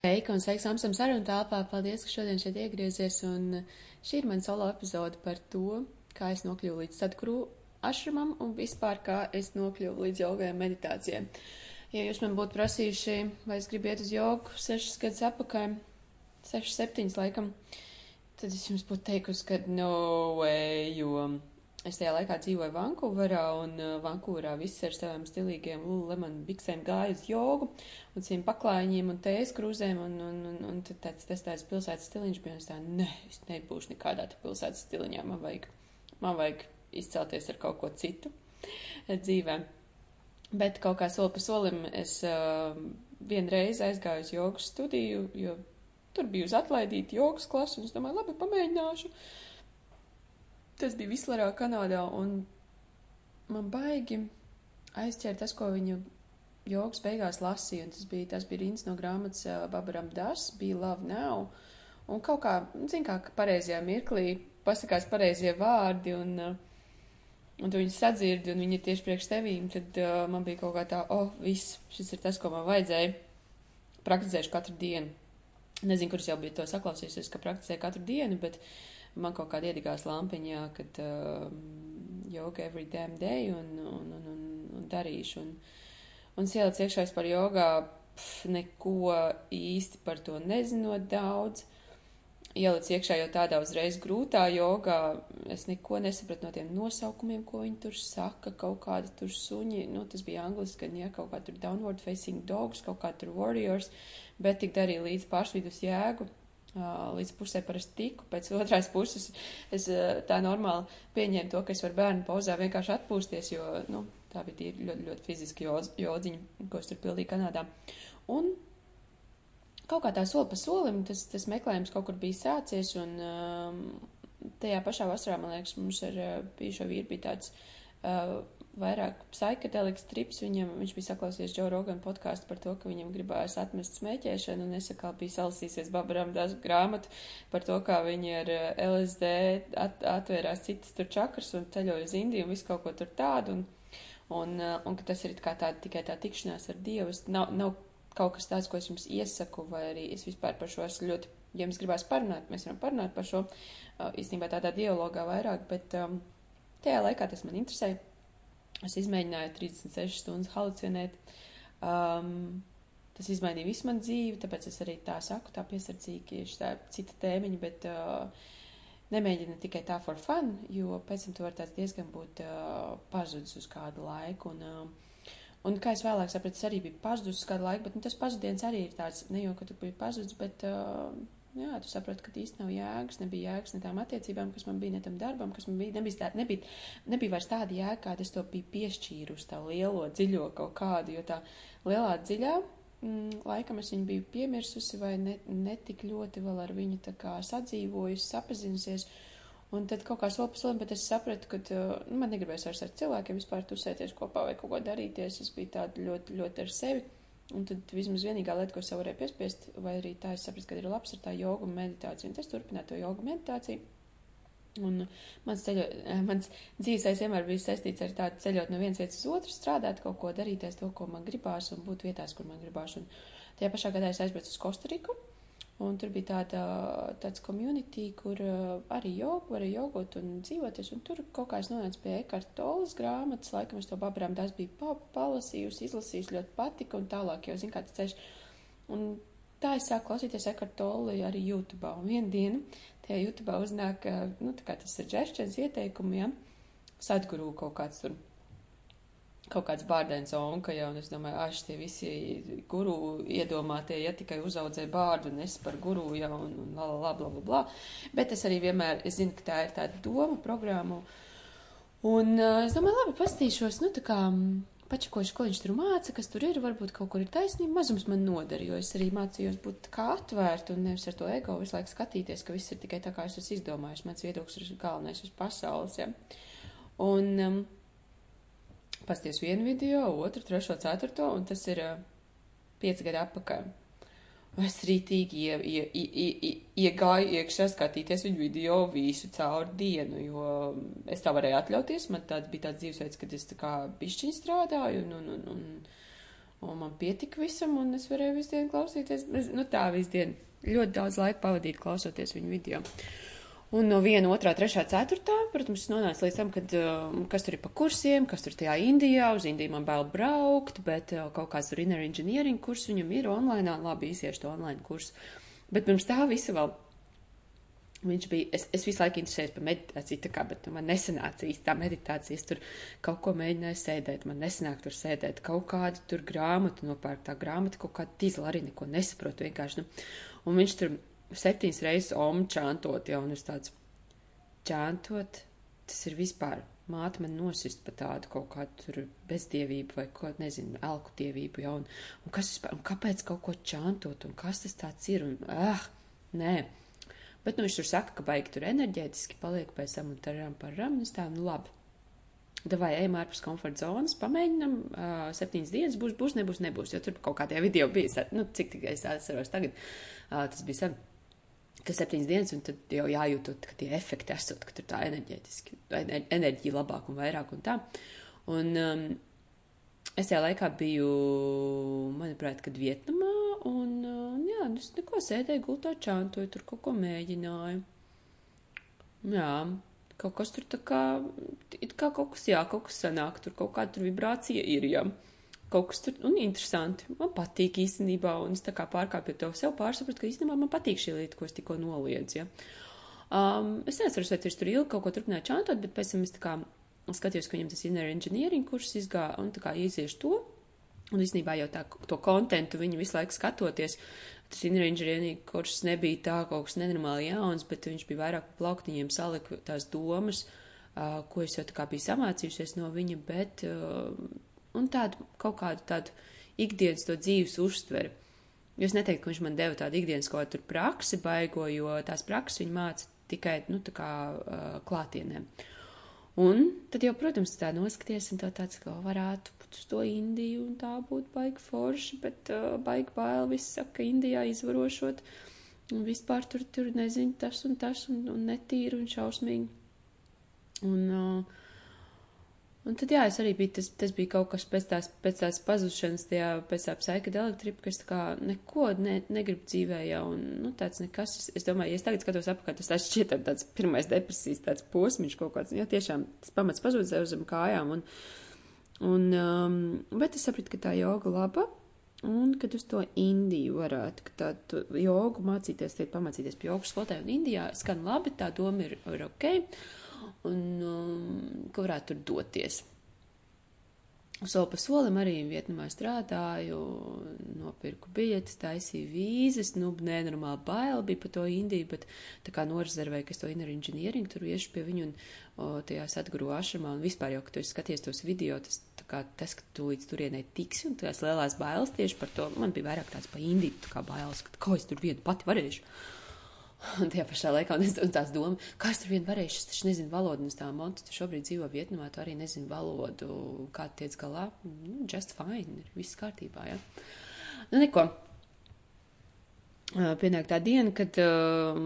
Sveika un sveiks Amsterdam sarunu telpā. Paldies, ka šodien šeit iegriezies. Un šī ir mana solo epizode par to, kā es nokļuvu līdz sadkru ašramam un vispār kā es nokļuvu līdz jogai un meditācijai. Ja jūs man būtu prasījuši, vai es gribu iet uz jogu sešas gadus apakaļ, sešas, septiņas laikam, tad es jums būtu teikusi, ka no way, jo Es tajā laikā dzīvoju Vankūverā, un uh, Vankūverā viss ar saviem stilīgiem Lululemon biksēm gāja uz jogu, un ciem paklājiņiem un tējas krūzēm, un, un, un, un tāds, tas tāds pilsētas stiliņš bija, un es tā, ne, es nebūšu nekādā pilsētas stiliņā, man vajag, man vajag izcelties ar kaut ko citu dzīvē. Bet kaut kā soli pa solim es uh, vienreiz aizgāju uz jogas studiju, jo tur bija uz atlaidīti jogas klasu, un es domāju, labi, pamēģināšu. Uh, Tas bija Vislarā, Kanādā, un man baigi aizķēra tas, ko viņu joks beigās lasīja, un tas bija, tas bija rinds no grāmatas uh, Babaram Das, bija Love Now, un kaut kā, zin kā, pareizajā mirklī pasakās pareizie vārdi, un, uh, un tu viņus sadzirdi, un viņi ir tieši priekš tevīm, tad uh, man bija kaut kā tā, oh, viss, šis ir tas, ko man vajadzēja, praktizēšu katru dienu. Nezinu, kurš jau bija to saklausījusies, ka praktizēju katru dienu, bet uh, man kaut kāda iedegās lampiņā, kad uh, joga every damn day un, un, un, un, un darīšu. Un, un sielats iekšā par jogā pf, neko īsti par to nezinot daudz. Ielic iekšā jau tādā uzreiz grūtā jogā, es neko nesapratu no tiem nosaukumiem, ko viņi tur saka, kaut kādi tur suņi, nu tas bija angliski, gan ja kaut kā tur downward facing dogs, kaut kā tur warriors, bet tik darīja līdz pārsvidus jēgu līdz pusē parasti tiku. Pēc otras puses es tā normāli pieņēmu to, ka es varu bērnu pauzā vienkārši atpūsties, jo nu, tā bija ļoti, ļoti fiziska jodziņa, ko es tur pildīju Kanādā. Un kaut kā tā soli pa solim tas, tas meklējums kaut kur bija sācies, un um, tajā pašā vasarā, man liekas, mums ar bijušo vīru bija tāds. Uh, vairāk psihedelikas trips. Viņam, viņš bija saklausījies Džo Rogan podkāstu par to, ka viņam gribējās atmest smēķēšanu, un es atkal biju salasīsies Babaram tās grāmatu par to, kā viņi ar eh, LSD at, atvērās citas tur čakras un ceļoja uz Indiju un visu kaut ko tur tādu, un, un, eh, un ka tas ir kā tāda tikai tā tikšanās ar Dievu. Nav, nav kaut kas tāds, ko es jums iesaku, vai arī es vispār par šo esmu ļoti, ja jums gribās parunāt, mēs varam parunāt par šo, eh, īstenībā tādā dialogā vairāk, bet um, tajā laikā tas man interesēja. Es izmēģināju 36 stundas halucinēt. Um, tas izmainīja visu manu dzīvi, tāpēc es arī tā saku, tā piesardzīgi, ir tā cita tēmiņa, bet uh, nemēģina tikai tā for fun, jo pēc tam tu vari tāds diezgan būt uh, pazudis uz kādu laiku. Un, uh, un kā es vēlāk sapratu, es arī biju pazudis uz kādu laiku, bet nu, tas pazudiens arī ir tāds, ne jau, ka tu biji pazudis, bet. Uh, Jā, tu saproti, ka īsti nav jēgas, nebija jēgas ne tām attiecībām, kas man bija, ne tam darbam, kas man bija. Nebija, tā, nebija, nebija vairs tāda jēga, kāda es to biju piešķīrusi, tā lielo, dziļo kaut kādu, jo tā lielā dziļā, mm, laikam es viņu biju piemirsusi vai ne, netik ļoti vēl ar viņu kā sadzīvojusi, sapazinusies. Un tad kaut kā soli pa solim, bet es sapratu, ka nu, man negribēs vairs ar cilvēkiem vispār tusēties kopā vai kaut ko darīties. Es biju tāda ļoti, ļoti ar sevi. Un tad vismaz vienīgā lieta, ko es varēju piespiest, vai arī tā es sapratu, ka ir labs, ir tā joga un meditācija. Un es turpināju to jogu meditāciju. Un mans, ceļo, mans dzīves vienmēr bija saistīts ar tādu ceļot no vienas vietas uz otru, strādāt, kaut ko darīties, to, ko man gribās, un būt vietās, kur man gribās. Un tajā pašā gadā es aizbraucu uz Kostariku. Un tur bija tāda, tāds community, kur uh, arī jogu, varēja jogot un dzīvoties. Un tur kaut kā es nonācu pie Ekarta Tolas grāmatas, laikam es to babrām tās biju pa, palasījusi, izlasījusi, ļoti patika un tālāk jau zinu, kā tas ceļš. Un tā es sāku klausīties Ekarta Tolu arī YouTube. Un vienu dienu tajā YouTube uznāk, uh, nu tā kā tas ir džešķens ieteikumi, ja, sadguru kaut kāds tur kaut kāds bārdens onka, ja, un es domāju, ah, tie visi guru iedomātie, ja tikai uzaudzē bārdu, nes par guru, ja, un, un la, la, bla, bla, bla. Bet es arī vienmēr, es zinu, ka tā ir tāda doma programma, un uh, es domāju, labi, pastīšos, nu, tā kā pačakošu, ko viņš tur māca, kas tur ir, varbūt kaut kur ir taisnība, mazums man noder, jo es arī mācījos būt kā atvērtu un nevis ar to ego visu laiku skatīties, ka viss ir tikai tā, kā es esmu izdomājis, mans viedoklis ir galvenais uz pasaules, ja. Un, um, pasties vienu video, otru, trešo, ceturto, un tas ir uh, pieci gadi atpakaļ. Es rītīgi ie, ie, ie, ie, iegāju iekšā skatīties viņu video visu caur dienu, jo es tā varēju atļauties. Man tāds bija tāds dzīvesveids, kad es tā kā bišķiņi strādāju un, un, un, un, Un man pietika visam, un es varēju visu dienu klausīties. Es, nu tā, visu dienu. Ļoti daudz laika pavadīt klausoties viņu video. Un no viena, otrā, trešā, ceturtā, protams, es nonācu līdz tam, kad, um, kas tur ir pa kursiem, kas tur tajā Indijā, uz Indiju man bail braukt, bet uh, kaut kāds tur inner engineering kurs viņam ir online, labi, iziešu to online kursu. Bet pirms tā visa vēl Viņš bija, es, es visu laiku interesējos par meditāciju, kā, bet man nesanāca īsti tā meditācija. Es tur kaut ko mēģināju sēdēt, man nesanāk tur sēdēt. Kaut kādu tur grāmatu nopērkt, tā grāmata kaut kāda tīzla arī neko nesaprotu vienkārši. Nu. Un viņš tur septiņas reizes om čantot, jau un es tāds čantot, tas ir vispār. Māte man nosist pa tādu kaut kādu tur bezdievību vai ko, nezinu, elku dievību, jau, un, un kas vispār, un kāpēc kaut ko čantot, un kas tas tāds ir, un, ah, nē. Bet nu, viņš tur saka, ka baigi tur enerģētiski paliek pēc tam un taram par ram, un es tā, nu labi. Davai ejam ārpus komforta zonas, pamēģinam, uh, septiņas dienas būs, būs, nebūs, nebūs, jo tur kaut kādajā video bija, nu, cik tikai es atceros tagad, uh, tas bija sen, ka septiņas dienas, un tad jau jājūt, ka tie efekti esot, ka tur tā enerģētiski, enerģija labāk un vairāk un tā. Un um, es tajā laikā biju, manuprāt, kad Vietnamā, un, un jā, es neko sēdēju gultā čantoju, tur kaut ko mēģināju. Jā, kaut kas tur tā kā, it kā kaut kas, jā, kaut kas sanāk, tur kaut kāda tur vibrācija ir, jā. Kaut kas tur, un interesanti, man patīk īstenībā, un es tā kā pārkāpju to sev pārsapratu, ka īstenībā man patīk šī lieta, ko es tikko noliedzu, jā. Um, es neatceros, vai tur ilgi kaut ko turpināju čantot, bet pēc tam es tā kā skatījos, ka viņam tas inner engineering kurs izgāja, un tā kā ieziešu to, Un īstenībā jau tā, to kontentu viņu visu laiku skatoties, tas inženierija kurs nebija tā kaut kas nenormāli jauns, bet viņš bija vairāk plauktiņiem salika tās domas, uh, ko es jau tā kā biju samācījusies no viņa, bet, uh, un tādu, kaut kādu tādu ikdienas to dzīves uztveri. Jo es neteiktu, ka viņš man deva tādu ikdienas kaut kādu praksi baigo, jo tās prakses viņa māca tikai, nu, tā kā uh, klātienēm. Un tad jau, protams, tā noskaties un tā tāds, ka varētu uz to Indiju, un tā būtu baigi forši, bet uh, baigi bail viss saka, Indijā izvarošot, un vispār tur, tur nezinu, tas un tas, un, un netīri un šausmīgi. Un, uh, un tad, jā, es arī biju, tas, tas bija kaut kas pēc tās, pēc tās pazušanas, tajā, pēc tā psihedelica tripa, kas tā kā neko ne, negribu dzīvē jau, un, nu, tāds nekas, es, es domāju, ja es tagad skatos apkārt, tas tāds šķiet tāds pirmais depresijas, tāds posmiņš kaut kāds, jo tiešām tas pamats pazūd zem kājām, un, Un, um, bet es sapratu, ka tā joga laba, un kad uz to Indiju varētu, ka tādu jogu mācīties, tiek pamācīties pie jogas skolotāja, un Indijā skan labi, tā doma ir, ir ok, un um, ka varētu tur doties. Soli pa solim arī Vietnamā strādāju, nopirku biļetes, taisīju vīzes, nu, nenormāli baili bija par to Indiju, bet tā kā norezervēju, ka es to inner engineering tur iešu pie viņu un o, tajā satguru ašamā, un vispār jau, ka tu skaties tos video, tas, tā kā tas, ka tu līdz turienei tiksi, un tās lielās bailes tieši par to, man bija vairāk tāds pa Indiju, tā kā bailes, ka kā es tur vienu pati varēšu. Un tajā pašā laikā, un, es, un tās doma, kā es tur vien varēšu, es taču nezinu valodu, un es tā montu, tu šobrīd dzīvo Vietnamā, tu arī nezinu valodu, kā tiec galā, nu, just fine, ir viss kārtībā, jā. Ja? Nu, neko. Pienāk tā diena, kad uh,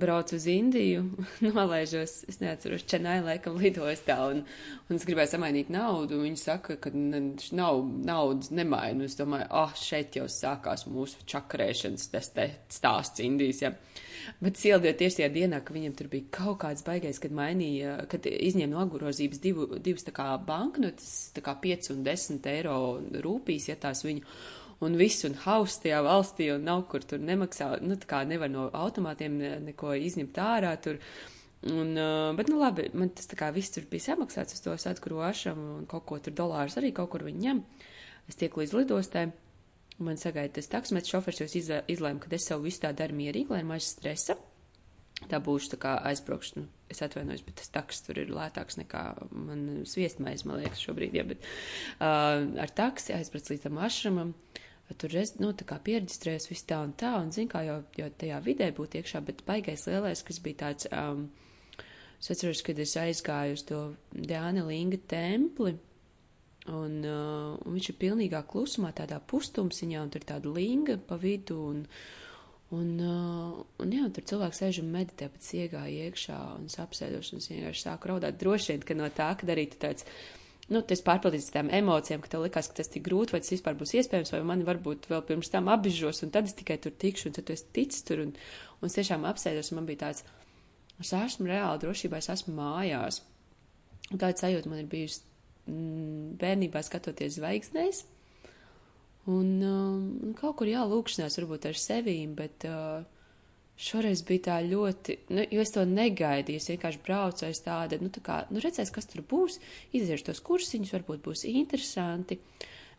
braucu uz Indiju, nolaižos, es neatceros, Čenai laikam lidostā, un, un es gribēju samainīt naudu, viņi saka, ka nav naudas nemainu. Es domāju, ah, oh, šeit jau sākās mūsu čakarēšanas tas te stāsts Indijas, ja. Bet ieldiet tieši tajā dienā, ka viņam tur bija kaut kāds baigais, kad mainīja, kad izņēma no agurozības divu, divas tā kā banknotes, tā kā 5 un 10 eiro rūpīs, ja tās viņu un viss, un hauss tajā valstī, un nav kur tur nemaksā, nu, tā kā nevar no automātiem ne, neko izņemt ārā tur. Un, uh, bet, nu, labi, man tas tā kā viss tur bija samaksāts uz to satkuru ašam, un kaut ko tur dolārus arī kaut kur viņi ņem. Es tieku līdz lidostai, man sagaida tas taksmets šofers, jo es izlēmu, ka es savu visu tā daru mierīgi, lai maz stresa. Tā būšu tā kā aizbraukšu, nu, es atvainojos, bet tas taks tur ir lētāks nekā man sviestmaiz, man liekas, šobrīd, jā, bet uh, ar taksi aizbrauc līdz tam ašramam. Uh, tur es, nu, tā kā pierģistrējos viss tā un tā, un zin kā jau, jau tajā vidē būt iekšā, bet baigais lielais, kas bija tāds, um, es atceros, kad es aizgāju uz to Dāna Linga templi, un, uh, un viņš ir pilnīgā klusumā, tādā pustumsiņā, un tur ir tāda linga pa vidu, un, un, uh, un jā, un tur cilvēks sēž un meditē, pēc iegāja iekšā, un es apsēdos, un es vienkārši sāku raudāt. Droši vien, ka no tā, ka darītu tāds, nu, tas pārpildīts tām emocijām, ka tev likās, ka tas tik grūti, vai tas vispār būs iespējams, vai mani varbūt vēl pirms tam apbižos, un tad es tikai tur tikšu, un tad tu esi ticis tur, un, un es tiešām apsēdos, un man bija tāds, es esmu reāli drošībā, es esmu mājās. Un tāda sajūta man ir bijusi mm, bērnībā skatoties zvaigznēs. Un um, kaut kur jālūkšanās varbūt ar sevīm, bet uh, šoreiz bija tā ļoti, nu, jo es to negaidīju, es vienkārši braucu aiz tāda, nu, tā kā, nu, redzēs, kas tur būs, iziešu tos kursiņus, varbūt būs interesanti.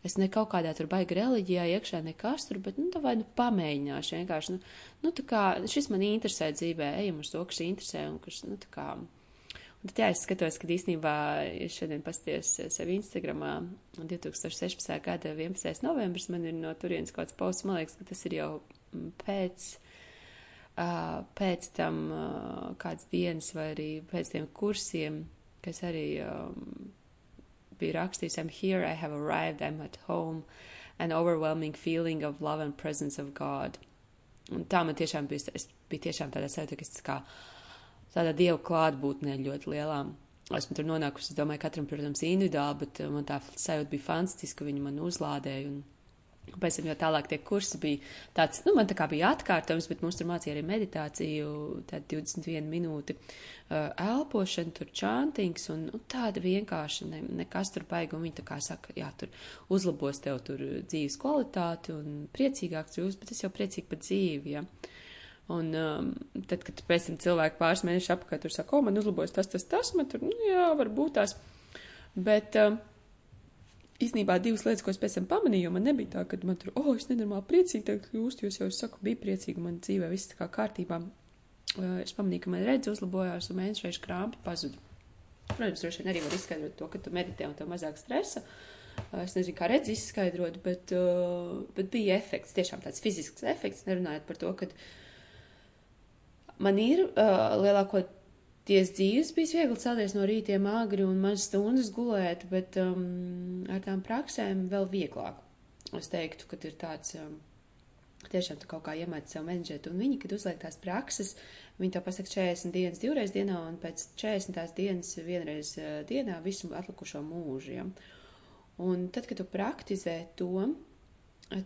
Es ne kaut kādā tur baigi reliģijā iekšā nekas tur, bet, nu, tā vai nu pamēģināšu vienkārši, nu, nu, tā kā, šis man interesē dzīvē, ejam uz to, kas interesē un kas, nu, tā kā, Bet jā, es skatos, ka īstenībā es šodien pasties sevi Instagramā 2016. gada 11. novembris, man ir no turienes kaut kāds posts, man liekas, ka tas ir jau mm, pēc, pēc tam kāds dienas vai arī pēc tiem kursiem, kas arī um, bija rakstījis, I'm here, I have arrived, I'm at home, an overwhelming feeling of love and presence of God. Un tā man tiešām bija, es biju tiešām tādā sajūta, ka es kā, tādā dievu klātbūtnē ļoti lielām. Esmu tur nonākusi, es domāju, katram, protams, individuāli, bet man tā sajūta bija fantastiska, viņi man uzlādēja. Un pēc tam jau tālāk tie kursi bija tāds, nu, man tā kā bija atkārtojums, bet mums tur mācīja arī meditāciju, tāda 21 minūti uh, elpošana, tur čantings un nu, tāda vienkārši ne, nekas tur baigi, un viņi tā kā saka, jā, tur uzlabos tev tur dzīves kvalitāti un priecīgāks kļūst, bet es jau priecīgi par dzīvi. Ja. Un um, tad, kad pēc tam cilvēki pāris mēnešus apakaļ tur saka, o, man uzlabojas tas, tas, tas, man tur, nu jā, varbūt tās. Bet um, īstenībā divas lietas, ko es pēc tam pamanīju, jo man nebija tā, ka man tur, o, es nenormāli priecīgi tagad kļūstu, jo es jau saku, bija priecīgi, man dzīvē viss tā kā kārtībā. Uh, es pamanīju, ka man redz uzlabojās un mēnešreiz krāmpi pazuda. Protams, droši vien arī var izskaidrot to, ka tu meditē un tev mazāk stresa. Uh, es nezinu, kā redz izskaidrot, bet, uh, bet bija efekts, tiešām tāds fizisks efekts, nerunājot par to, ka Man ir uh, lielākoties dzīves bijis viegli celties no rītiem agri un maz stundas gulēt, bet um, ar tām praksēm vēl vieglāk. Es teiktu, ka ir tāds. Um, tiešām tu kaut kā iemēt sev menedžēt, un viņi, kad uzliek tās prakses, viņi to pasaka 40 dienas divreiz dienā, un pēc 40 dienas vienreiz uh, dienā visu atlikušo mūžu. Ja? Un tad, kad tu praktizē to,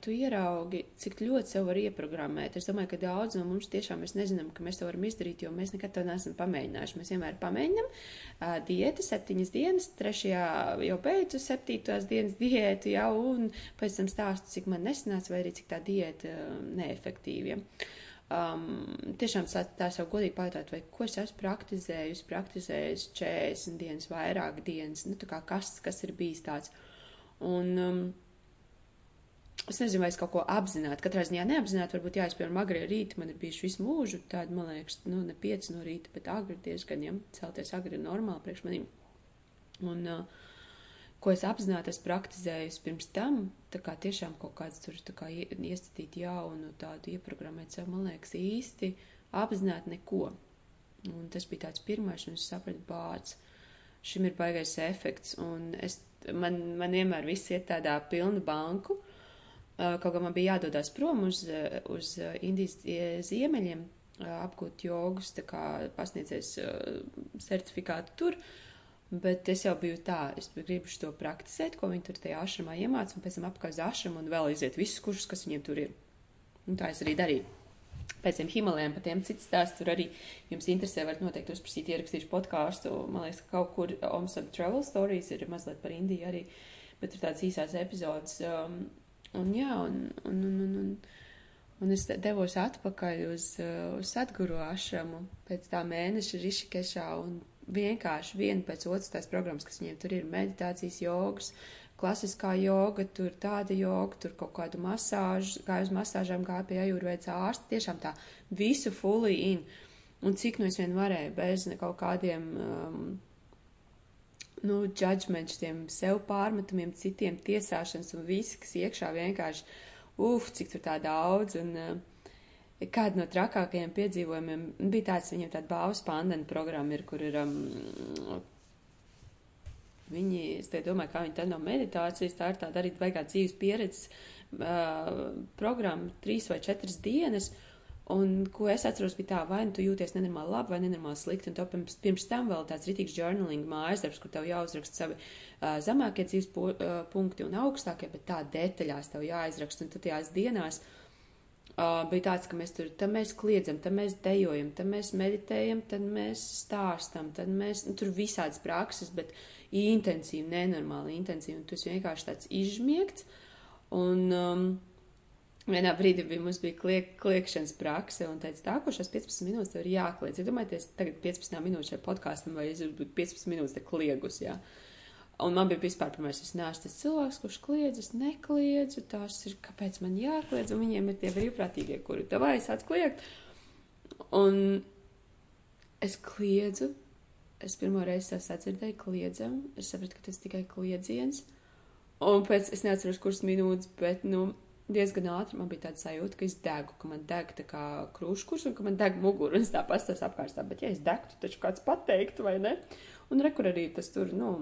tu ieraugi, cik ļoti sev var ieprogrammēt. Es domāju, ka daudz no mums tiešām mēs nezinām, ka mēs to varam izdarīt, jo mēs nekad to neesam pamēģinājuši. Mēs vienmēr pamēģinam uh, diētu septiņas dienas, trešajā jau beidzu septītās dienas diētu jau, un pēc tam stāstu, cik man nesanāca, vai arī cik tā diēta uh, neefektīva. Ja? Um, tiešām tā, tā sev godīgi pajautāt, vai ko es esmu praktizējusi, praktizējusi 40 dienas, vairāk dienas, nu tā kā kas, kas ir bijis tāds. Un, um, Es nezinu, vai es kaut ko apzināti, katrā ziņā neapzināti, varbūt jā, es piemēram agri rīti, man ir bijuši visu mūžu tādi, man liekas, nu, ne pieci no rīta, bet agri diezgan, ja, celties agri ir normāli priekš manīm. Un, uh, ko es apzināti esmu praktizējis pirms tam, tā kā tiešām kaut kāds tur, kā iestatīt jaunu tādu ieprogrammēt sev, man liekas, īsti apzināti neko. Un tas bija tāds pirmais, un es sapratu, bāds, šim ir baigais efekts, un es, man, man vienmēr viss iet tādā pilnu banku, Kaut kā man bija jādodas prom uz, uz Indijas ziemeļiem, apgūt jogus, tā kā pasniedzēs certifikātu tur. Bet es jau biju tā, es gribu to praktizēt, ko viņi tur tajā ašramā iemāca, un pēc tam apkārt uz ašramu un vēl iziet visus kursus, kas viņiem tur ir. Un tā es arī darīju. Pēc tiem Himalajiem, pa tiem cits stāsts, tur arī jums interesē, varat noteikti uzprasīt, ierakstīšu podkāstu. Man liekas, ka kaut kur Omsad Travel Stories ir mazliet par Indiju arī, bet tur tāds īsās epizodes. Um, Un jā, un, un, un, un, un, un es devos atpakaļ uz, uh, uz Satguru ašramu pēc tā mēneša Rišikešā un vienkārši viena pēc otras tās programmas, kas viņiem tur ir meditācijas jogas, klasiskā joga, tur tāda joga, tur kaut kādu masāžu, gāju uz masāžām, gāju pie ajurveids ārsta, tiešām tā visu fully in. Un cik nu es vien varēju bez kaut kādiem um, nu, judgments, tiem sev pārmetumiem, citiem tiesāšanas un viss, kas iekšā vienkārši, uf, cik tur tā daudz. Un, uh, kāda no trakākajiem piedzīvojumiem bija tāds, viņiem tāda bāvas pandēna programma ir, kur ir. Um, viņi, es te domāju, kā viņi tad no meditācijas, tā ir tāda arī baigā dzīves pieredzes uh, programma, trīs vai četras dienas. Un, ko es atceros, bija tā, vai nu tu jūties nenormāli labi, vai nenormāli slikti, un to pirms, pirms tam vēl tāds ritīgs journaling mājas darbs, kur tev jāuzraksta savi uh, zemākie dzīves pu, uh, punkti un augstākie, bet tā detaļās tev jāizraksta, un tu tajās dienās uh, bija tāds, ka mēs tur, tad mēs kliedzam, tad mēs dejojam, tad mēs meditējam, tad mēs stāstam, tad mēs, nu, tur visādas prakses, bet intensīvi, nenormāli intensīvi, un tu esi vienkārši tāds izžmiegts, un, um, Vienā brīdī bija, mums bija kliek, kliekšanas prakse, un teica, tā, ko šās 15 minūtes tev ir jākliedz. Ja domājieties, tagad 15 minūtes šajā podkāstam, vai es būtu 15 minūtes te kliegus, jā. Un man bija vispār pirmais, es neesmu tas cilvēks, kurš kliedz, es nekliedzu, tās ir, kāpēc man jākliedz, un viņiem ir tie brīvprātīgie, kuri tev aizsāc kliegt. Un es kliedzu, es pirmo reizi tā sadzirdēju kliedzam, es sapratu, ka tas tikai kliedziens, un pēc, es neatceros, kuras minūtes, bet, nu, diezgan ātri man bija tāda sajūta, ka es degu, ka man deg tā kā krūškurs un ka man deg mugura un es tā pastos apkārt. Bet, ja es degtu, taču kāds pateiktu, vai ne? Un rekur arī tas tur, nu,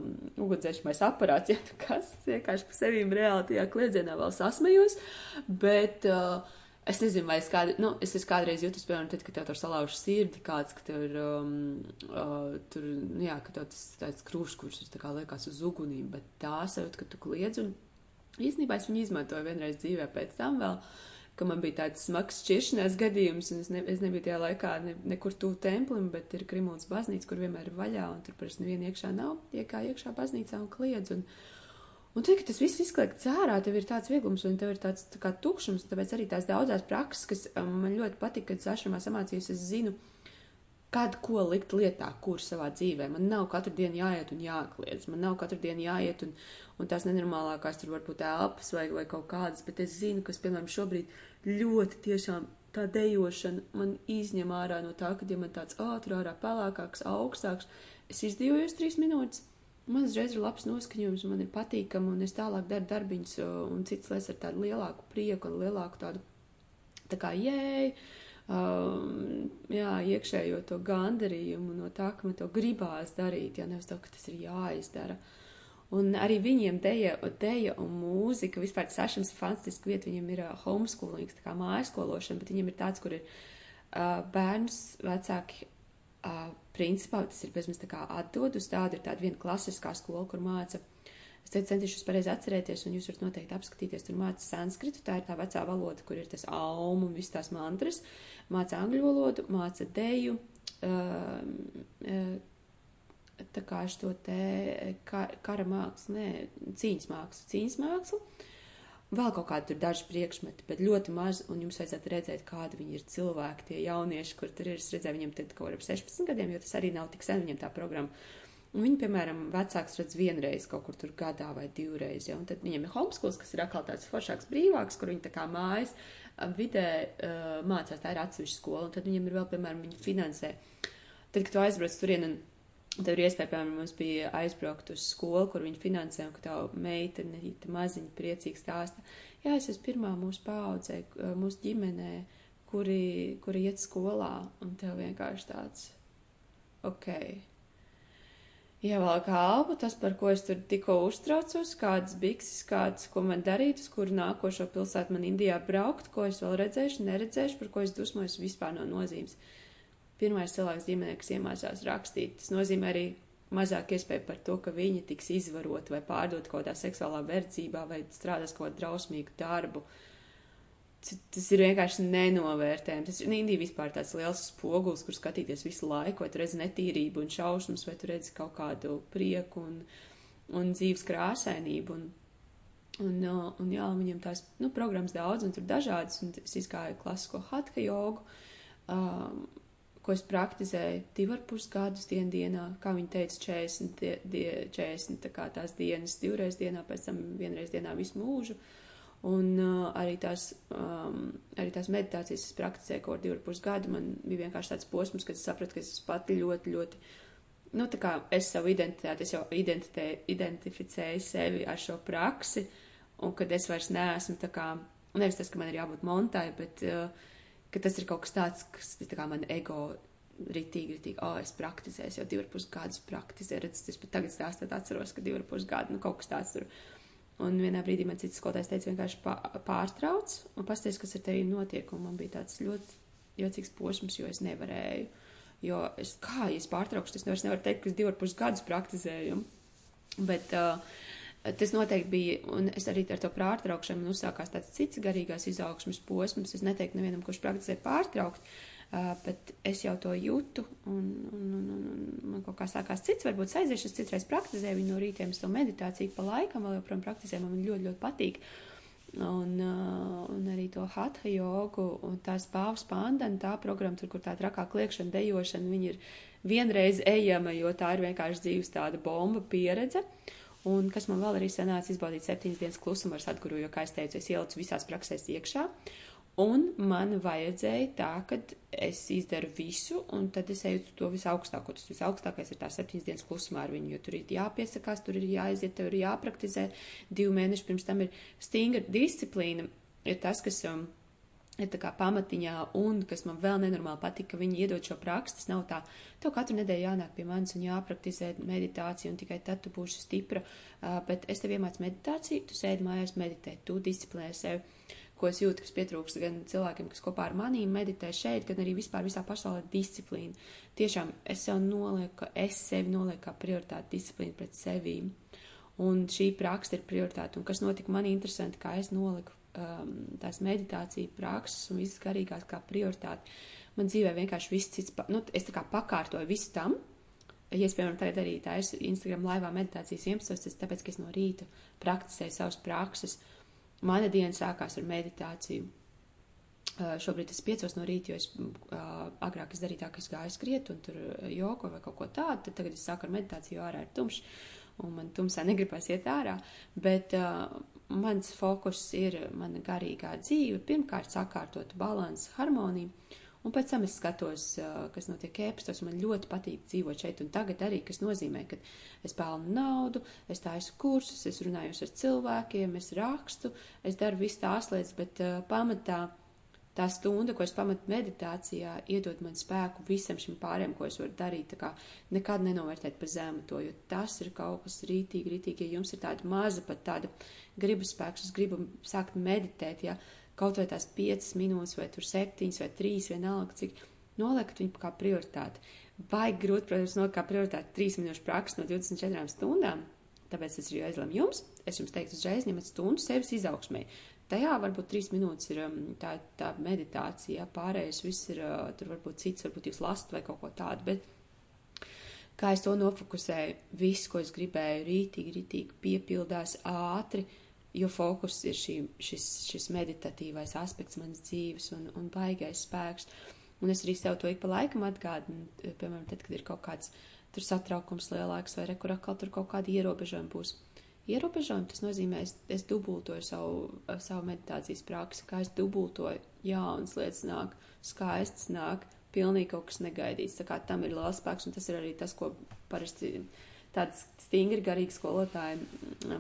ugunsdzēsmais aparāts, ja tu kas vienkārši par sevīm reāli tajā kliedzienā vēl sasmejos, bet uh, es nezinu, vai es kādu, nu, es esmu kādreiz jūtis, piemēram, tad, kad tev tur salauž sirdi kāds, ka tev ir, um, uh, tur, nu, jā, ka tev tas tāds krūškurs ir tā kā liekas uz ugunīm, bet tā sajūta, ka tu kliedz un Īsnībā es viņu izmantoju vienreiz dzīvē pēc tam vēl, man bija tāds smags šķiršanās gadījums, un es, ne, es nebiju tajā laikā ne, nekur tuvu templim, bet ir Krimons baznīca, kur vienmēr ir vaļā, un tur parasti neviena iekšā nav, iekā iekšā baznīcā un kliedz. Un, Un tad, kad tas viss izkliegts ārā, tev ir tāds vieglums un tev ir tāds tā kā tukšums, tāpēc arī tās daudzās prakses, kas um, man ļoti patika, kad sašamā samācījos, es zinu, kad ko likt lietā, kur savā dzīvē. Man nav katru dienu jāiet un jākliedz, man nav katru dienu jāiet un, un tās nenormālākās tur varbūt elpas vai, vai kaut kādas, bet es zinu, kas, piemēram, šobrīd ļoti tiešām tā dejošana man izņem ārā no tā, ka, ja man tāds ātrāk, ārā pelēkāks, augstāks, es izdzīvojos trīs minūtes. Man uzreiz ir labs noskaņojums, man ir patīkami, un es tālāk daru darbiņus, un cits lietas ar tādu lielāku prieku un lielāku tādu, tā kā jēju, um, jā, iekšējo to gandarījumu no tā, ka man to gribās darīt, ja nevis to, ka tas ir jāizdara. Uh, Un arī viņiem deja, deja un mūzika, vispār sašams ir fantastiski vieta, viņiem ir uh, homeschooling, tā kā mājaskološana, bet viņiem ir tāds, kur ir uh, bērns vecāki, uh, principā tas ir bezmaz tā kā atdod uz tādu, ir tāda viena klasiskā skola, kur māca. Es centīšos pareizi atcerēties, un jūs varat noteikti apskatīties, tur māca sanskritu, tā ir tā vecā valoda, kur ir tas aum un viss tās mantras, māca angļu valodu, māca deju, uh, uh, tā kā es to te kar, kara mākslu, nē, cīņas mākslu, cīņas mākslu. Vēl kaut kādi tur daži priekšmeti, bet ļoti maz, un jums vajadzētu redzēt, kādi viņi ir cilvēki, tie jaunieši, kur tur ir. Es redzēju viņiem tad kaut kur ap 16 gadiem, jo tas arī nav tik sen viņiem tā programma. Un viņi, piemēram, vecāks redz vienreiz kaut kur tur gadā vai divreiz, ja, un tad viņiem ir homeschools, kas ir atkal tāds foršāks, brīvāks, kur viņi tā kā mājas vidē uh, mācās, tā ir atsevišķa skola, un tad viņiem ir vēl, piemēram, viņi finansē. Tad, kad tu aizbrauc turien un Tev ir iespēja, piemēram, mums bija aizbraukt uz skolu, kur viņi finansē, un ka tā meitene, tā maziņa, priecīga stāsta. Jā, es esmu pirmā mūsu paudzē, mūsu ģimenē, kuri, kuri iet skolā, un tev vienkārši tāds, ok. Ievelk elpu, tas, par ko es tur tikko uztraucos, kādas bikses, kādas, ko man darīt, uz kuru nākošo pilsētu man Indijā braukt, ko es vēl redzēšu, neredzēšu, par ko es dusmojos vispār no nozīmes. Uh, pirmais cilvēks ģimenē, kas iemācās rakstīt. Tas nozīmē arī mazāk iespēju par to, ka viņi tiks izvaroti vai pārdot kaut kādā seksuālā verdzībā vai strādās kaut kādu drausmīgu darbu. Tas ir vienkārši nenovērtējami. Tas ir Indija vispār tāds liels spogulis, kur skatīties visu laiku, vai tu redzi netīrību un šausmas, vai tu redzi kaut kādu prieku un, un dzīves krāsainību. Un, un, un jā, viņam tās nu, programmas daudz, un tur dažādas, un es izgāju klasisko hatka jogu. Um, ko es praktizēju divu ar pus gadus dien dienā, kā viņi teica, 40, die, die, 40 tā kā tās dienas divreiz dienā, pēc tam vienreiz dienā visu mūžu. Un uh, arī, tās, um, arī tās meditācijas es praktizēju kaut divu ar pus gadu. Man bija vienkārši tāds posms, kad es sapratu, ka es pati ļoti, ļoti, nu tā kā es savu identitāti, es jau identitē, identificēju sevi ar šo praksi, un kad es vairs neesmu tā kā, nevis tas, ka man ir jābūt montai, bet uh, ka tas ir kaut kas tāds, kas tā kā man ego ritīgi, ritīgi, oh, es praktizēju, jau divi ar pus gadus praktizēju, redz, es pat tagad stāstot atceros, ka divi ar pus gadu, nu, kaut kas tāds tur. Un vienā brīdī man cits skolotājs teica vienkārši pārtrauc un pasties, kas ar tevi notiek, un man bija tāds ļoti jocīgs posms, jo es nevarēju. Jo es, kā, ja es pārtraukšu, es nevaru teikt, ka es divu ar pus gadus praktizēju. Bet uh, tas noteikti bija, un es arī ar to pārtraukšanu man uzsākās tāds cits garīgās izaugsmas posms. Es neteiktu nevienam, kurš praktizē pārtraukt, uh, bet es jau to jūtu, un, un, un, un, un man kaut kā sākās cits, varbūt aiziešu, es citreiz praktizēju viņu no rītiem, es to meditāciju pa laikam vēl joprojām praktizēju, man ļoti, ļoti patīk. Un, uh, un arī to hatha jogu, un tās pāvs pandana, tā programma, tur, kur tā trakā kliekšana, dejošana, viņi ir vienreiz ejama, jo tā ir vienkārši dzīves tāda bomba pieredze. Un kas man vēl arī sanāca izbaudīt septiņas dienas klusumu ar sadguru, jo, kā es teicu, es ielicu visās praksēs iekšā. Un man vajadzēja tā, ka es izdaru visu, un tad es eju to visaugstāko. Tas visaugstākais ir tā septiņas dienas klusumā ar viņu, jo tur ir jāpiesakās, tur ir jāiziet, tur ir jāpraktizē. Divu mēnešu pirms tam ir stingra disciplīna, ir tas, kas. Um, ir tā kā pamatiņā, un kas man vēl nenormāli patika, ka viņi iedod šo praksu. Tas nav tā, tev katru nedēļu jānāk pie manis un jāpraktizē meditācija, un tikai tad tu būsi stipra. Uh, bet es tev iemācu meditāciju, tu sēdi mājās meditē, tu disciplinē sevi. Ko es jūtu, kas pietrūkst gan cilvēkiem, kas kopā ar manīm meditē šeit, gan arī vispār visā pasaulē disciplīna. Tiešām es sev nolieku, ka es sevi nolieku kā prioritāti disciplīnu pret sevīm. Un šī praksa ir prioritāte. Un kas notika man interesanti, kā es noliku um, tās meditācija prakses un visas garīgās kā prioritāte. Man dzīvē vienkārši viss cits, nu, es tā kā pakārtoju visu tam. Ja es, piemēram, tagad arī tā ir Instagram laivā meditācijas 11, tas tāpēc, ka es no rīta praktizēju savas prakses. Mana diena sākās ar meditāciju. Uh, šobrīd es piecos no rīta, jo es uh, agrāk es darīju tā, ka es gāju skriet un tur uh, joko vai kaut ko tādu, tad tagad es sāku ar meditāciju, jo ārā ir tumšs un man tumsā negribas iet ārā, bet uh, mans fokus ir mana garīgā dzīve, pirmkārt sakārtot balansu, harmoniju, un pēc tam es skatos, kas notiek ēpstos, man ļoti patīk dzīvot šeit un tagad arī, kas nozīmē, ka es pelnu naudu, es taisu kursus, es runājos ar cilvēkiem, es rakstu, es daru visu tās lietas, bet uh, pamatā tā stunda, ko es pamatu meditācijā, iedod man spēku visam šim pārējiem, ko es varu darīt. Tā kā nekad nenovērtēt par zemu to, jo tas ir kaut kas rītīgi, rītīgi, ja jums ir tāda maza, pat tāda gribas spēks, es gribu sākt meditēt, ja kaut vai tās piecas minūtes, vai tur septiņas, vai trīs, vienalga, cik noliekat viņu kā prioritāti. Baigi grūti, protams, nolikt kā prioritāti trīs minūšu praksa no 24 stundām, tāpēc es arī aizlēmu jums. Es jums teiktu, uzreiz ņemat stundu sevis izaugsmē. Tajā varbūt trīs minūtes ir um, tā, tā meditācija, pārējais viss ir, uh, tur varbūt cits, varbūt jūs lasat vai kaut ko tādu, bet kā es to nofokusēju, viss, ko es gribēju, rītīgi, rītīgi piepildās ātri, jo fokus ir šī, šis, šis meditatīvais aspekts manas dzīves un, un baigais spēks. Un es arī sev to ik pa laikam atgādinu, piemēram, tad, kad ir kaut kāds tur satraukums lielāks vai rekur atkal tur kaut kādi ierobežojumi būs ierobežojumi, tas nozīmē, es, es dubultoju savu, savu meditācijas praksi, kā es dubultoju jaunas lietas nāk, skaistas nāk, pilnīgi kaut kas negaidīts. Tā kā tam ir liels spēks, un tas ir arī tas, ko parasti tāds stingri garīgi skolotāji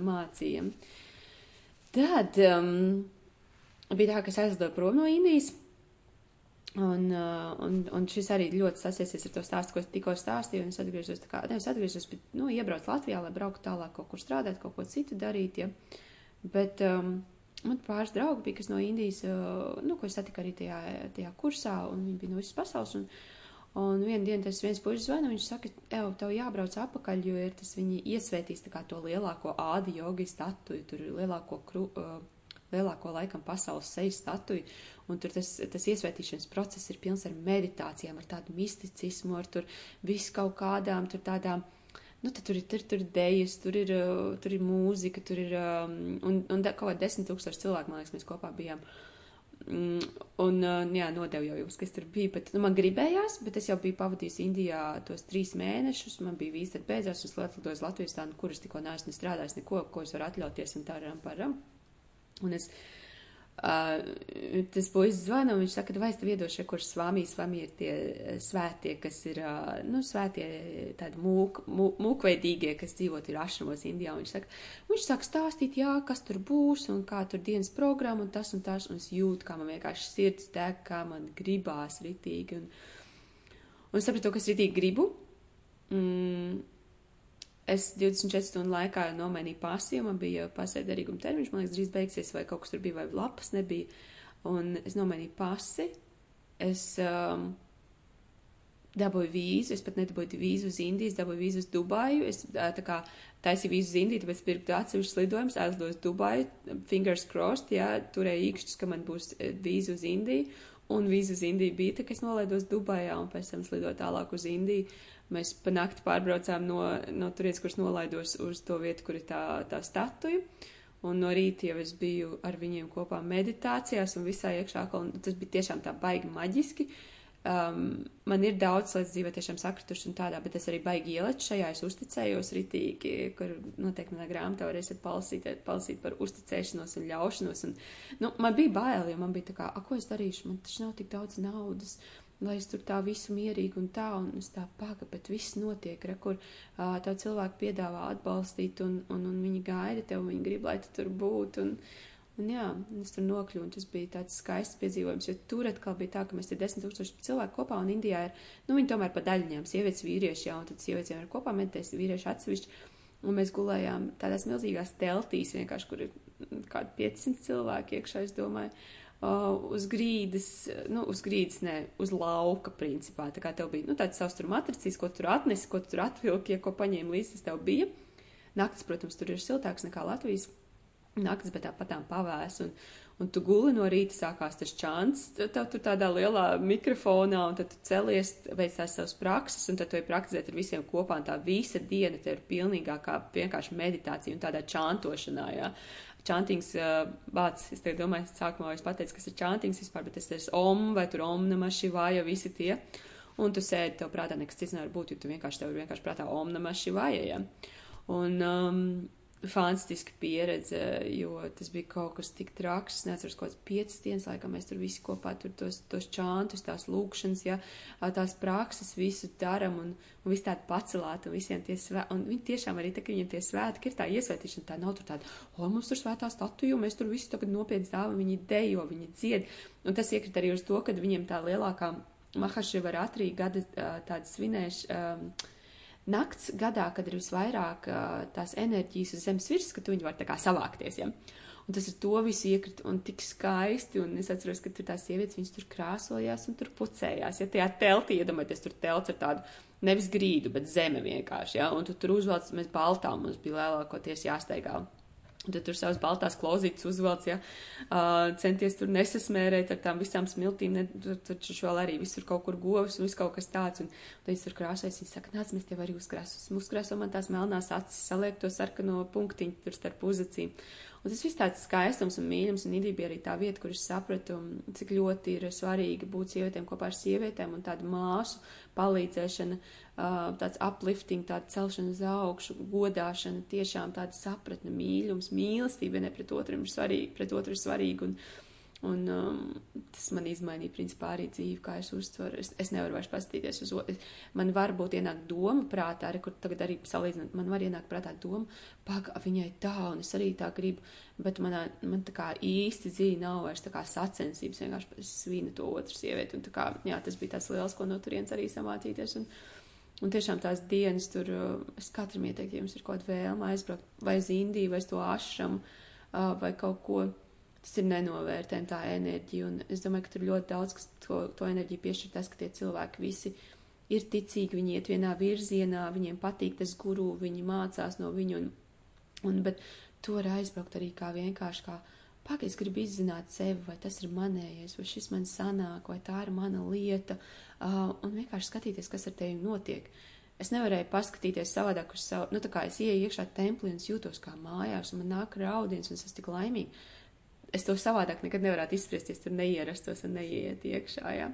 mācīja. Tad um, bija tā, ka es aizlidoju prom no Indijas. Un, uh, un, un šis arī ļoti sasiesies ar to stāstu, ko es tikko stāstīju. Es atgriezos, kā, nevis atgriezos, bet, nu, iebraucu Latvijā, lai brauktu tālāk kaut kur strādāt, kaut ko citu darīt, ja. Bet um, man pāris draugi bija, kas no Indijas, uh, nu, ko es satiku arī tajā, tajā kursā, un viņi bija no visas pasaules. Un, un vienu dienu tas viens puisis zvana, viņš saka, ev, tev jābrauc apakaļ, jo ir tas viņi iesvētīs to lielāko ādi jogi statuju, tur lielāko kru, uh, lielāko laikam pasaules seju statuju, un tur tas, tas iesvētīšanas process ir pilns ar meditācijām, ar tādu misticismu, ar tur visu kaut kādām tur tādām. Nu, tur ir, tur, tur dēļas, tur ir, tur ir mūzika, tur ir, um, un, un kaut kā desmit tūkstoši cilvēku, man liekas, mēs kopā bijām. Mm, un, uh, jā, nodevu jau jums, kas tur bija, bet, nu, man gribējās, bet es jau biju pavadījis Indijā tos trīs mēnešus, man bija vīz, tad beidzās, un es lietoju uz Latvijas tādu, kuras tikko neesmu strādājis, neko, ko es varu atļauties, un tā ram par ram. Un es, uh, tas puisis zvana, un viņš saka, vai es tev iedošu, kur svāmī, svāmī ir tie svētie, kas ir, uh, nu, svētie tādi mūk, mūk, mūkveidīgie, kas dzīvot ir ašramos Indijā. Un viņš saka, viņš saka stāstīt, jā, kas tur būs, un kā tur dienas programma, un tas un tas, un es jūtu, kā man vienkārši sirds deg, kā man gribās ritīgi. Un, un sapratu, kas ritīgi gribu. Mm, es 24 stundu laikā nomainīju pasi, man bija pasē derīguma termiņš, man liekas, drīz beigsies, vai kaut kas tur bija, vai lapas nebija. Un es nomainīju pasi, es um, dabūju vīzu, es pat nedabūju vīzu uz Indiju, es dabūju vīzu uz Dubaju, es tā kā taisīju vīzu uz Indiju, tāpēc pirku atsevišķus lidojumus, aizlidoju uz Dubaju, fingers crossed, jā, turēju īkšķus, ka man būs vīza uz Indiju, un vīza uz Indiju bija, kā es nolaidos Dubajā, un pēc tam slidoju tālāk uz Indiju. Mēs pa nakti pārbraucām no, no turienes, kuras nolaidos uz to vietu, kur ir tā, tā statuja. Un no rīta jau es biju ar viņiem kopā meditācijās un visā iekšā, un tas bija tiešām tā baigi maģiski. Uh, Um, man ir daudz lietas dzīvē tiešām sakritušas un tādā, bet es arī baigi ieliku šajā, es uzticējos ritīgi, kur noteikti manā grāmatā varēsiet palasīt, palasīt par uzticēšanos un ļaušanos. Un, nu, man bija bail, jo man bija tā kā, a, ko es darīšu, man taču nav tik daudz naudas, lai es tur tā visu mierīgi un tā, un es tā paga, bet viss notiek, re, kur uh, tev cilvēki piedāvā atbalstīt, un, un, un viņi gaida tev, un viņi grib, lai tu tur būtu. Un, Un jā, es tur nokļuvu, un tas bija tāds skaists piedzīvojums, jo tur atkal bija tā, ka mēs te desmit tūkstoši cilvēku kopā, un Indijā ir, nu, viņi tomēr pa daļiņām, sievietes, vīrieši, jā, un tad sievietes jau ir kopā meditēs, vīrieši atsevišķi, un mēs gulējām tādās milzīgās teltīs, vienkārši, kur ir kādi 500 cilvēki iekšā, es domāju, uh, uz grīdas, nu, uz grīdas, ne, uz lauka, principā, tā kā tev bija, nu, tāds savs tur matricīs, ko tur atnesi, ko tur atvilki, ja ko paņēma līdzi, tas tev bija. Naktis, protams, tur ir siltāks nekā Latvijas naktis, bet tāpat tām pavēs. Un, un tu guli no rīta, sākās tas čants, tev tur tādā lielā mikrofonā, un tad tu celies, veic tās savas prakses, un tad tu ej praktizēt ar visiem kopā, un tā visa diena te ir pilnīgākā vienkārši meditācija un tādā čantošanā, jā. Čantings, uh, bāc, es tagad domāju, sākumā es pateicu, kas ir čantings vispār, bet tas ir om, vai tur om, namaši, vāja, visi tie. Un tu sēdi, tev prātā nekas cits nevar būt, jo tu vienkārši tev ir vienkārši prātā om, namaši, vāja, jā. Un, um, fantastiska pieredze, jo tas bija kaut kas tik traks. Es neatceros, kāds piecas dienas laikā mēs tur visi kopā tur tos, tos čantus, tās lūkšanas, ja, tās prakses visu daram un, un viss tāda pacelāta un visiem tie svētki. Un viņi tiešām arī, tā, ka viņiem tie svētki ir tā iesvētīšana, tā nav tur tāda, o, mums tur svētā statuja, mēs tur visi tagad nopietni stāvam, viņi dejo, viņi dzied. Un tas iekrit arī uz to, ka viņiem tā lielākā Mahašivaratri gada tāda svinēšana. Um, nakts gadā, kad ir visvairāk tās enerģijas uz zemes virsmas, viņi var tā kā savākties. Ja? Un tas ir to visu iekrit un tik skaisti, un es atceros, ka tur tās sievietes, viņas tur krāsojās un tur pucējās. Ja tajā teltī, iedomājieties, tur telts ar tādu nevis grīdu, bet zeme vienkārši, ja, un tu tur uzvelc, mēs baltām, mums bija lielākoties jāsteigā Tad tur savas baltās klozītes uzvelc, ja, uh, centies tur nesasmērēt ar tām visām smiltīm, ne, tur taču vēl arī visur kaut kur govs un viss kaut kas tāds, un tad es tur krāsais, viņi saka, nāc, mēs tev arī uzkrāsos, uzkrāso man tās melnās acis, saliek to sarkano punktiņu tur starp uzacīm. Un tas viss tāds skaistums un mīļums, un bija arī tā vieta, kur es sapratu, cik ļoti ir svarīgi būt sievietēm kopā ar sievietēm un tādu māsu palīdzēšana, tāds uplifting, tāda celšana uz augšu, godāšana, tiešām tāda sapratne, mīlums, mīlestība vienai pret otru ir svarīga, pret otru ir svarīga. Un, Un um, tas man izmainīja, principā, arī dzīvi, kā es uztveru. Es, es nevaru vairs paskatīties uz otru. Man var būt ienākt doma prātā, arī, kur tagad arī salīdzināt, man var ienākt prātā doma, paga, viņai tā, un es arī tā gribu, bet manā, man tā kā īsti dzīve nav vairs tā kā sacensības, vienkārši svina to otru sievieti. Un tā kā, jā, tas bija tas liels, ko no turienes arī samācīties. Un, Un tiešām tās dienas tur, uh, es katram ieteiktu, ja jums ir kaut kāda vēlme aizbraukt vai uz Indiju, vai uz to ašramu, uh, vai kaut ko tas ir nenovērtējami tā enerģija. Un es domāju, ka tur ļoti daudz, kas to, to enerģiju piešķir tas, ka tie cilvēki visi ir ticīgi, viņi iet vienā virzienā, viņiem patīk tas guru, viņi mācās no viņu. Un, un, bet to var aizbraukt arī kā vienkārši kā. Pagaid, es gribu izzināt sevi, vai tas ir manējais, vai šis man sanāk, vai tā ir mana lieta, uh, un vienkārši skatīties, kas ar tevi notiek. Es nevarēju paskatīties savādāk uz savu, nu tā kā es ieeju iekšā templī un jūtos kā mājās, un man nāk raudiens, un es esmu tik laimīga es to savādāk nekad nevarētu izspriesties, tur neierastos un neiet iekšā. Jā.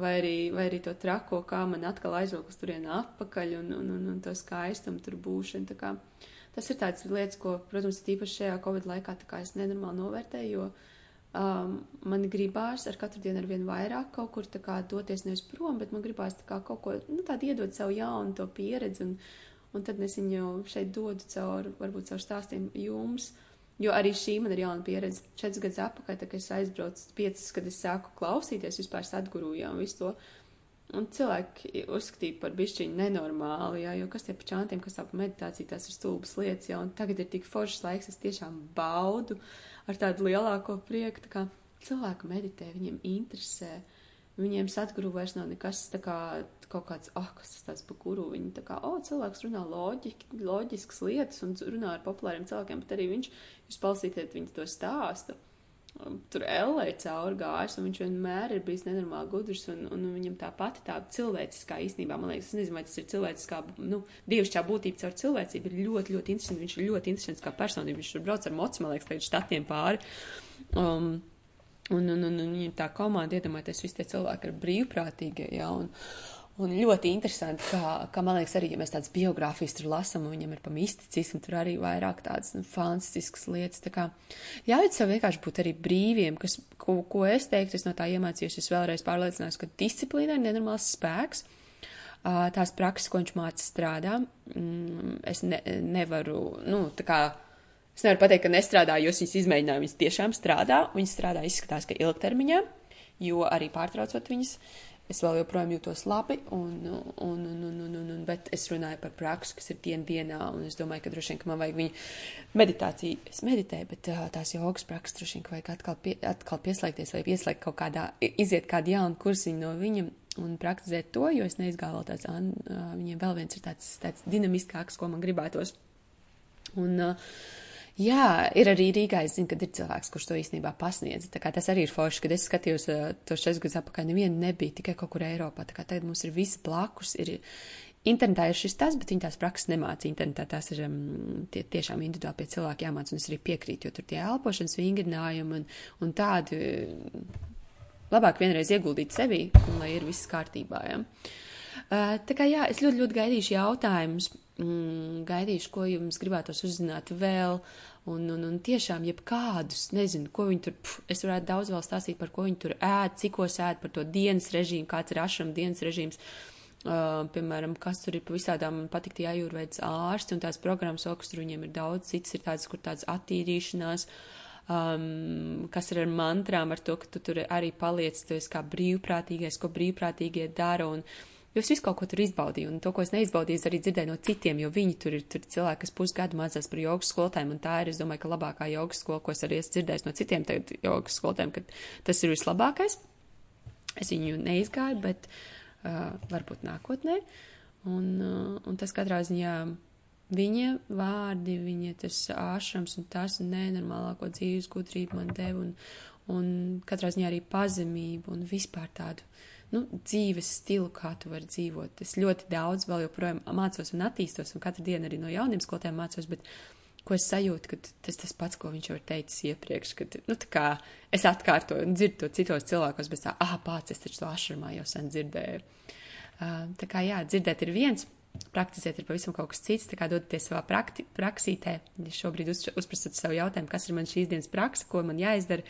Vai arī, vai arī to trako, kā man atkal aizvilkt uz turieni atpakaļ un, un, un, un to skaistumu tur būšanu. Kā, tas ir tāds lietas, ko, protams, tīpaši šajā Covid laikā es nenormāli novērtēju, jo um, man gribās ar katru dienu ar vien vairāk kaut kur kā, doties nevis prom, bet man gribās kā, kaut ko nu, tādu iedot savu jaunu to pieredzi. Un, un tad es viņu šeit dodu caur, varbūt caur stāstiem jums. Uh, Jo arī šī man ir jauna pieredze. Četras gadus atpakaļ, kad es aizbraucu, piecas, kad es sāku klausīties vispār sadgurujā un visu to. Un cilvēki uzskatīja par bišķiņu nenormāli, jā, jo kas tie pa čantiem, kas tā pa meditāciju, tās ir stulbas lietas, jā, un tagad ir tik foršs laiks, es tiešām baudu ar tādu lielāko prieku, tā kā cilvēku meditē, viņiem interesē, Viņiem satguru vairs nav nekas tā kā kaut kāds, ah, kas tas tāds pa kuru. Viņi tā kā, oh, cilvēks runā loģiki, loģiskas lietas un runā ar populāriem cilvēkiem, bet arī viņš, jūs palsītiet, viņi to stāsta. Tur Ellē cauri gājis, un viņš vienmēr ir bijis nenormāli gudrs, un, un viņam tā pati tā cilvēciskā īstenībā, man liekas, es nezinu, vai tas ir cilvēciskā, nu, dievišķā būtība caur cilvēcību, ir ļoti, ļoti interesanti. Viņš ir ļoti interesants kā personība, viņš tur brauc ar mocu, man liekas, tagad štatiem pāri. Um, Un, un, un, un tā komanda, iedomājieties, visi tie cilvēki ir brīvprātīgie, ja, un, un ļoti interesanti, kā, kā man liekas, arī, ja mēs tādas biogrāfijas tur lasam, un viņam ir pa misticismu, tur arī vairāk tādas, nu, fantastiskas lietas, tā kā ļaujiet sev vienkārši būt arī brīviem, kas, ko, ko es teiktu, es no tā iemācījos, es vēlreiz pārliecinājos, ka disciplīna ir nenormāls spēks, tās prakses, ko viņš māca strādā, mm, es ne, nevaru, nu, tā kā, Es nevaru pateikt, ka nestrādā, jo viņas izmēģināja, viņas tiešām strādā. Viņas strādā, izskatās, ka ilgtermiņā, jo arī pārtraucot viņas, es vēl joprojām jūtos labi, un, un, un, un, un, un, un, bet es runāju par praksu, kas ir dien dienā, un es domāju, ka droši vien, ka man vajag viņu meditāciju, es meditēju, bet tās jogas prakses droši vien, vajag atkal, pie, atkal pieslēgties vai pieslēgt kaut kādā, iziet kādu jaunu kursiņu no viņa un praktizēt to, jo es neizgāju vēl tāds, viņiem vēl viens ir tāds, tāds dinamiskāks, ko man gribētos. Un, uh, Jā, ir arī Rīgā. Es zinu, ka ir cilvēks, kurš to īstenībā pasniedz. Tas arī ir forši, kad es skatījos uh, to šeit gadus atpakaļ. Neviena nebija tikai kaut kur Eiropā. Tagad mums ir visi blakus. Ir, internetā ir šis tas, bet viņi tās prakses nemāca internetā. Tās ir um, tie, tiešām individuāli pie cilvēka jāmāca. Un es arī piekrītu, jo tur tie elpošanas vingrinājumi un, un tādi. Labāk vienreiz ieguldīt sevī, un lai ir viss kārtībā. Ja? Uh, tā kā jā, es ļoti, ļoti gaidīšu jautājumus mm, gaidīšu, ko jums gribētos uzzināt vēl, un, un, un tiešām jebkādus, nezinu, ko viņi tur, pf, es varētu daudz vēl stāstīt par ko viņi tur ēd, cikos ēd, par to dienas režīmu, kāds ir ašam dienas režīms. Uh, piemēram, kas tur ir pa visādām, man patīk tie ajūrveids ārsti un tās programmas okstru, viņiem ir daudz, cits ir tāds, kur tāds attīrīšanās, um, kas ir ar mantrām, ar to, ka tu tur arī paliec, tu esi kā brīvprātīgais, ko brīvprātīgie dara, un uh, Jo es visu kaut ko tur izbaudīju, un to, ko es neizbaudīju, es arī dzirdēju no citiem, jo viņi tur ir tur cilvēki, kas pusgadu mācās par jogas skolotājiem, un tā ir, es domāju, ka labākā jogas skola, ko es arī esmu dzirdējis no citiem jogas skolotājiem, ka tas ir vislabākais. Es viņu neizgāju, bet uh, varbūt nākotnē. Un, uh, un tas katrā ziņā viņa vārdi, viņa tas āšams un tas nenormālāko dzīves gudrību man deva, un, un katrā ziņā arī pazemību un vispār tādu nu, dzīves stilu, kā tu vari dzīvot. Es ļoti daudz vēl joprojām mācos un attīstos, un katru dienu arī no jauniem skolotājiem mācos, bet ko es sajūtu, ka tas tas pats, ko viņš jau ir teicis iepriekš, kad, nu, tā kā es atkārtoju un dzirdu to citos cilvēkos, bet tā, ah, pats, es taču to ašarmā jau sen dzirdēju. Uh, tā kā, jā, dzirdēt ir viens, praktizēt ir pavisam kaut kas cits, tā kā dodaties savā prakti, praksītē. Ja šobrīd uz, uzprasat sev jautājumu, kas ir man šīs dienas praksa, ko man jāizdara,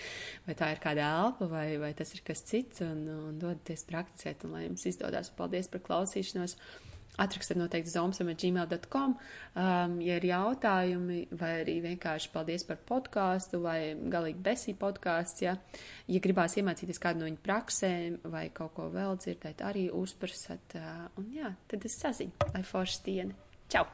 vai tā ir kāda elpa, vai, vai tas ir kas cits, un, un dodaties praktizēt, un lai jums izdodas. Paldies par klausīšanos! Atrakstiet noteikti zomsam.gmail.com, um, ja ir jautājumi, vai arī vienkārši paldies par podkāstu, vai galīgi besī podkāsts, ja, ja gribās iemācīties kādu no viņu praksēm, vai kaut ko vēl dzirdēt, arī uzprasat, uh, un jā, tad es saziņu, lai forši diena. Čau!